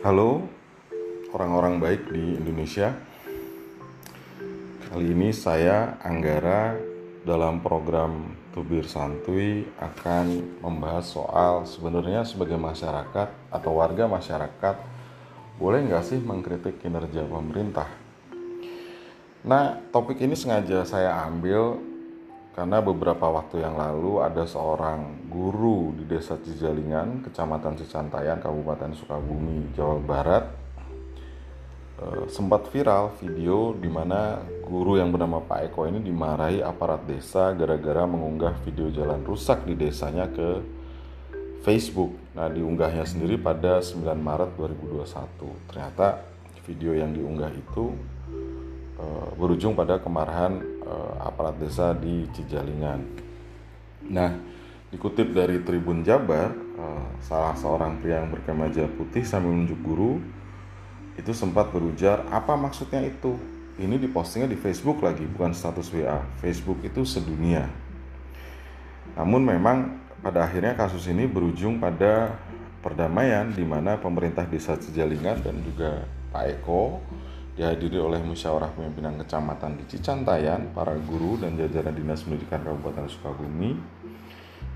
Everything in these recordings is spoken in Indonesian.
Halo orang-orang baik di Indonesia Kali ini saya Anggara dalam program Tubir Santuy akan membahas soal sebenarnya sebagai masyarakat atau warga masyarakat boleh nggak sih mengkritik kinerja pemerintah? Nah topik ini sengaja saya ambil karena beberapa waktu yang lalu ada seorang guru di desa Cijalingan, kecamatan Cicantayan, Kabupaten Sukabumi, Jawa Barat eh, sempat viral video di mana guru yang bernama Pak Eko ini dimarahi aparat desa gara-gara mengunggah video jalan rusak di desanya ke Facebook. Nah, diunggahnya sendiri pada 9 Maret 2021. Ternyata video yang diunggah itu Eh, berujung pada kemarahan uh, aparat desa di Cijalingan. Nah, dikutip dari Tribun Jabar, uh, salah seorang pria yang berkemeja putih sambil menunjuk guru itu sempat berujar, apa maksudnya itu? Ini dipostingnya di Facebook lagi, bukan status WA. Facebook itu sedunia. Namun memang pada akhirnya kasus ini berujung pada perdamaian di mana pemerintah desa Cijalingan dan juga Pak Eko dihadiri oleh musyawarah pimpinan kecamatan di Cicantayan, para guru dan jajaran Dinas Pendidikan Kabupaten Sukabumi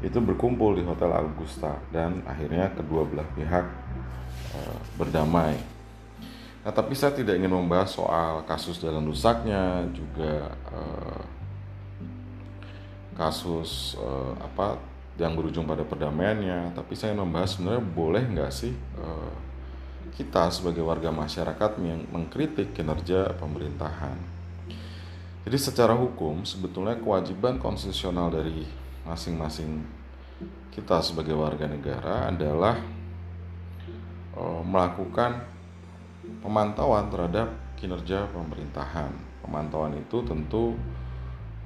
itu berkumpul di Hotel Augusta dan akhirnya kedua belah pihak e, berdamai. Nah, tapi saya tidak ingin membahas soal kasus jalan rusaknya, juga e, kasus e, apa yang berujung pada perdamaiannya, tapi saya ingin membahas sebenarnya boleh nggak sih e, kita sebagai warga masyarakat yang mengkritik kinerja pemerintahan. Jadi secara hukum sebetulnya kewajiban konstitusional dari masing-masing kita sebagai warga negara adalah e, melakukan pemantauan terhadap kinerja pemerintahan. Pemantauan itu tentu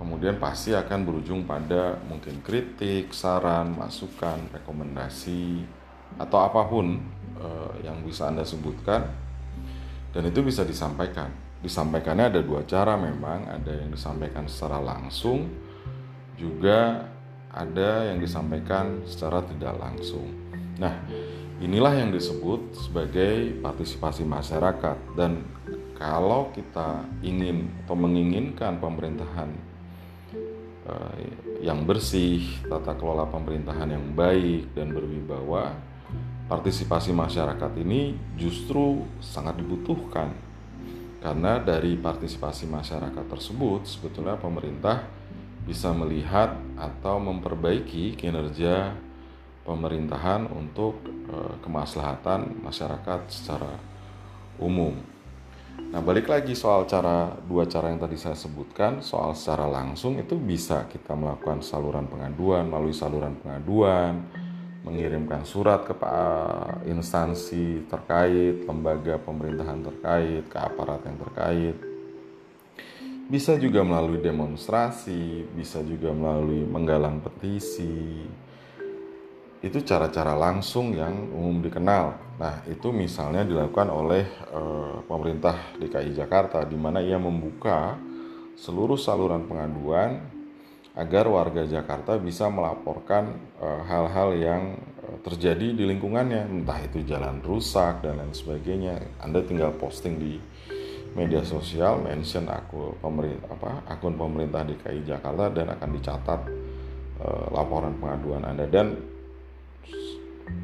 kemudian pasti akan berujung pada mungkin kritik, saran, masukan, rekomendasi atau apa pun uh, yang bisa Anda sebutkan dan itu bisa disampaikan. Disampaikannya ada dua cara memang, ada yang disampaikan secara langsung juga ada yang disampaikan secara tidak langsung. Nah, inilah yang disebut sebagai partisipasi masyarakat dan kalau kita ingin atau menginginkan pemerintahan uh, yang bersih, tata kelola pemerintahan yang baik dan berwibawa, partisipasi masyarakat ini justru sangat dibutuhkan karena dari partisipasi masyarakat tersebut sebetulnya pemerintah bisa melihat atau memperbaiki kinerja pemerintahan untuk e, kemaslahatan masyarakat secara umum. Nah, balik lagi soal cara dua cara yang tadi saya sebutkan, soal secara langsung itu bisa kita melakukan saluran pengaduan melalui saluran pengaduan, mengirimkan surat ke instansi terkait, lembaga pemerintahan terkait, ke aparat yang terkait. Bisa juga melalui demonstrasi, bisa juga melalui menggalang petisi. Itu cara-cara langsung yang umum dikenal. Nah, itu misalnya dilakukan oleh e, pemerintah DKI Jakarta di mana ia membuka seluruh saluran pengaduan agar warga Jakarta bisa melaporkan eh, hal-hal yang uh, terjadi di lingkungannya, entah itu jalan rusak dan lain sebagainya. Anda tinggal posting di media sosial, mention akun pemerintah apa akun pemerintah DKI Jakarta dan akan dicatat uh, laporan pengaduan Anda dan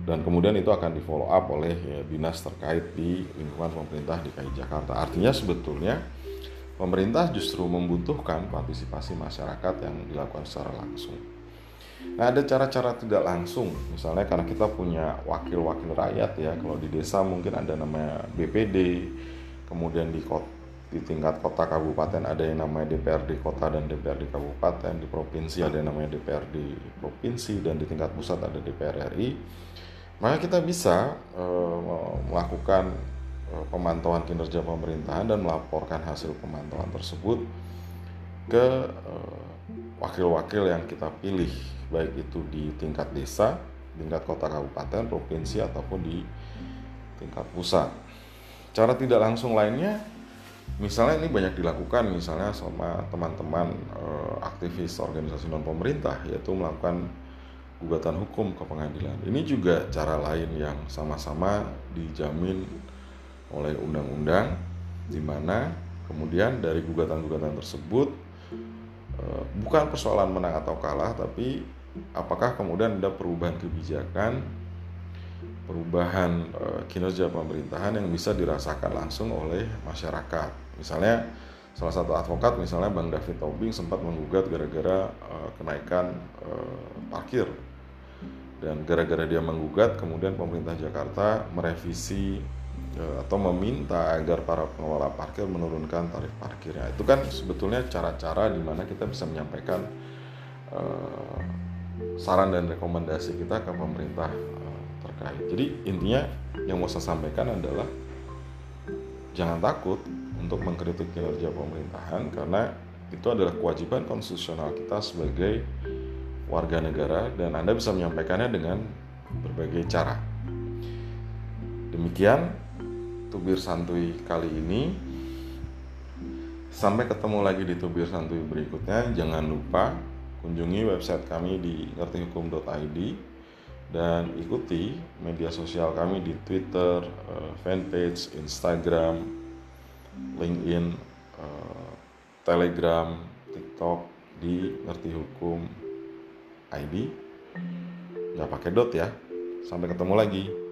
dan kemudian itu akan di follow up oleh ya, dinas terkait di lingkungan pemerintah DKI Jakarta. Artinya sebetulnya pemerintah justru membutuhkan partisipasi masyarakat yang dilakukan secara langsung. Nah, ada cara-cara tidak langsung, misalnya karena kita punya wakil-wakil rakyat ya. Kalau di desa mungkin ada namanya BPD, kemudian di kota, di tingkat kota kabupaten ada yang namanya DPRD kota dan DPRD kabupaten, di provinsi ada yang namanya DPRD provinsi dan di tingkat pusat ada DPR RI. Maka kita bisa uh, melakukan pemantauan kinerja pemerintahan dan melaporkan hasil pemantauan tersebut ke eh, wakil-wakil yang kita pilih baik itu di tingkat desa, tingkat kota kabupaten, provinsi ataupun di tingkat pusat. Cara tidak langsung lainnya misalnya ini banyak dilakukan misalnya sama teman-teman e, aktivis organisasi non pemerintah yaitu melakukan gugatan hukum ke pengadilan. Ini juga cara lain yang sama-sama dijamin oleh undang-undang di mana kemudian dari gugatan-gugatan tersebut eh, bukan persoalan menang atau kalah tapi apakah kemudian ada perubahan kebijakan perubahan eh, kinerja pemerintahan yang bisa dirasakan langsung oleh masyarakat. Misalnya salah satu advokat misalnya Bang David Tobing sempat menggugat gara-gara uh, kenaikan parkir dan gara-gara dia menggugat kemudian pemerintah Jakarta merevisi atau meminta agar para pengelola parkir menurunkan tarif parkirnya itu kan sebetulnya cara-cara di mana kita bisa menyampaikan uh, saran dan rekomendasi kita ke pemerintah uh, terkait jadi intinya yang mau saya sampaikan adalah jangan takut untuk mengkritik kinerja pemerintahan karena itu adalah kewajiban konstitusional kita sebagai warga negara dan Anda bisa menyampaikannya dengan berbagai cara. Demikian tubir santuy kali ini. Sampai ketemu lagi di tubir santuy berikutnya. Jangan lupa kunjungi website kami di ngertihukum.id dan ikuti media sosial kami di Twitter, eh, fanpage, Instagram, LinkedIn, uh, Telegram, TikTok di ngerti hukum ID. Nggak pakai dot ya. Sampai ketemu lagi.